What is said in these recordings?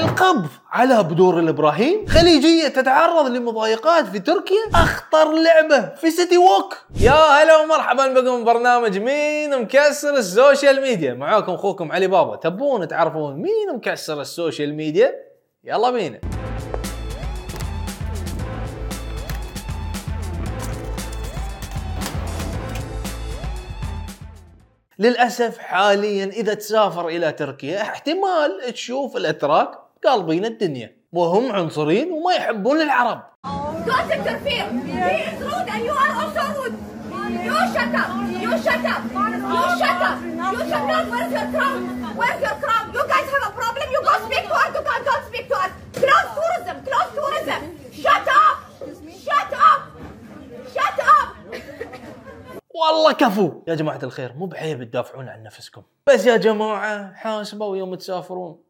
القبض على بدور الإبراهيم. خليجية تتعرض لمضايقات في تركيا. أخطر لعبة في سيتي ووك. يا هلا ومرحبا بكم برنامج مين مكسر ال social media. معاكم أخوكم علي بابا. تبون تعرفون مين مكسر ال social media؟ يلا بينا. للأسف حاليا إذا تسافر إلى تركيا احتمال تشوف الأتراك قالبين الدنيا وهم عنصرين وما يحبون العرب. والله كفو. يا جماعة الخير مو بعيب تدافعون عن نفسكم. بس يا جماعة حاسبوا يوم تسافرون.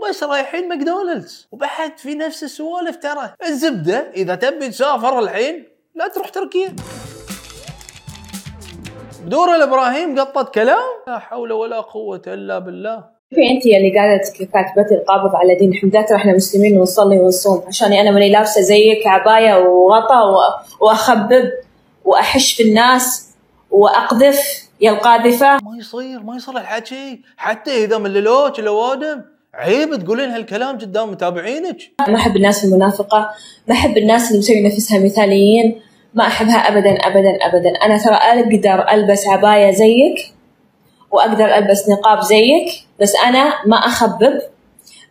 وبس رايحين ماكدونالدز. وبعد في نفس السوالف ترى. الزبدة إذا تبي تسافر الحين لا تروح تركيا. بدور الابراهيم قطت كلام. لا حول ولا قوة إلا بالله. في أنت اللي قاعدة كاتبتي القابض على دين ترى إحنا مسلمين ونصلي ونصوم. عشاني أنا ماني لابسة زيك عباية وغطا وأخبب وأحش في الناس وأقذف يا القاذفة. ما يصير ما يصير الحكي. حتى إذا مللوك الاوادم عيب تقولين هالكلام قدام متابعينك. ما أحب الناس المنافقة ما أحب الناس اللي مسوي نفسها مثاليين ما أحبها ابدا ابدا ابدا. أنا ترى أقدر ألبس عباية زيك وأقدر ألبس نقاب زيك بس أنا ما أخبب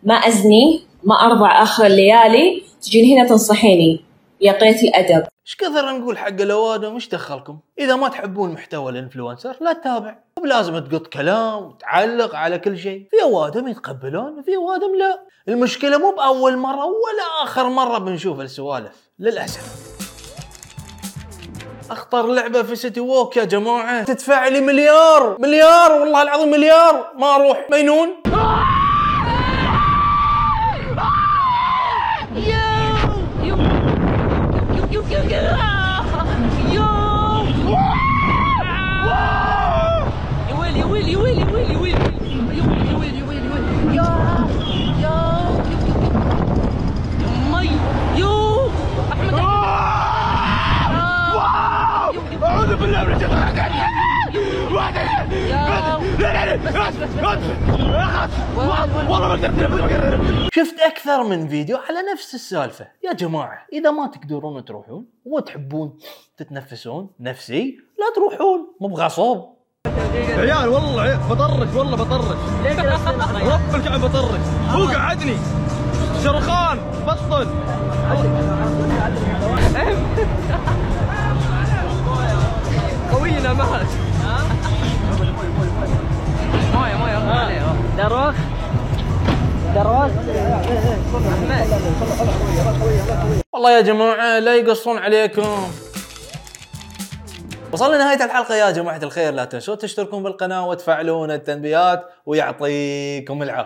ما أزني ما أرضع آخر الليالي تجين هنا تنصحيني. يا الأدب. إيش كثر نقول حق الأوادم؟ إيش دخلكم؟ إذا ما تحبون محتوى الإنفلونسر لا تتابع. مو بلازم تقط كلام وتعلق على كل شيء. في أوادم يتقبلون وفي أوادم لا. المشكلة مو بأول مرة ولا آخر مرة بنشوف السوالف للأسف. أخطر لعبة في سيتي ووك يا جماعة. تدفع لي مليار مليار والله العظيم مليار. ما أروح. مينون؟ شفت أكثر من فيديو على نفس السالفة. يا جماعة إذا ما تقدرون تروحون وتحبون تتنفسون نفسي لا تروحون مو بغصب عيال والله بطرش والله بطرش. رب الكعب بطرش. هو قعدني. شرخان بطل. والله يا جماعة لا يقصون عليكم. وصلنا نهاية الحلقة يا جماعة الخير. لا تنسوا تشتركون بالقناة وتفعلون التنبيهات ويعطيكم العافية.